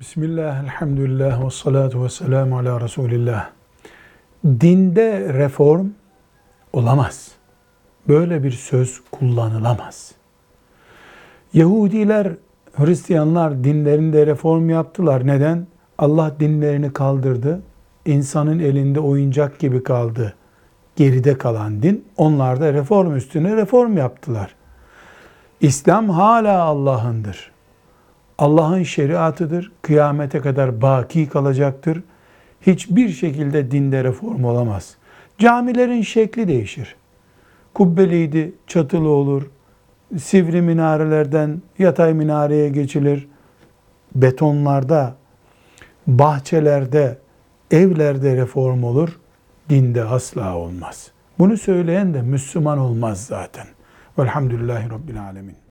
Bismillah, elhamdülillah, ve salatu ve selamu ala Resulillah. Dinde reform olamaz. Böyle bir söz kullanılamaz. Yahudiler, Hristiyanlar dinlerinde reform yaptılar. Neden? Allah dinlerini kaldırdı. İnsanın elinde oyuncak gibi kaldı. Geride kalan din. Onlar da reform üstüne reform yaptılar. İslam hala Allah'ındır. Allah'ın şeriatıdır. Kıyamete kadar baki kalacaktır. Hiçbir şekilde dinde reform olamaz. Camilerin şekli değişir. Kubbeliydi, çatılı olur. Sivri minarelerden yatay minareye geçilir. Betonlarda, bahçelerde, evlerde reform olur. Dinde asla olmaz. Bunu söyleyen de Müslüman olmaz zaten. Velhamdülillahi Rabbil Alemin.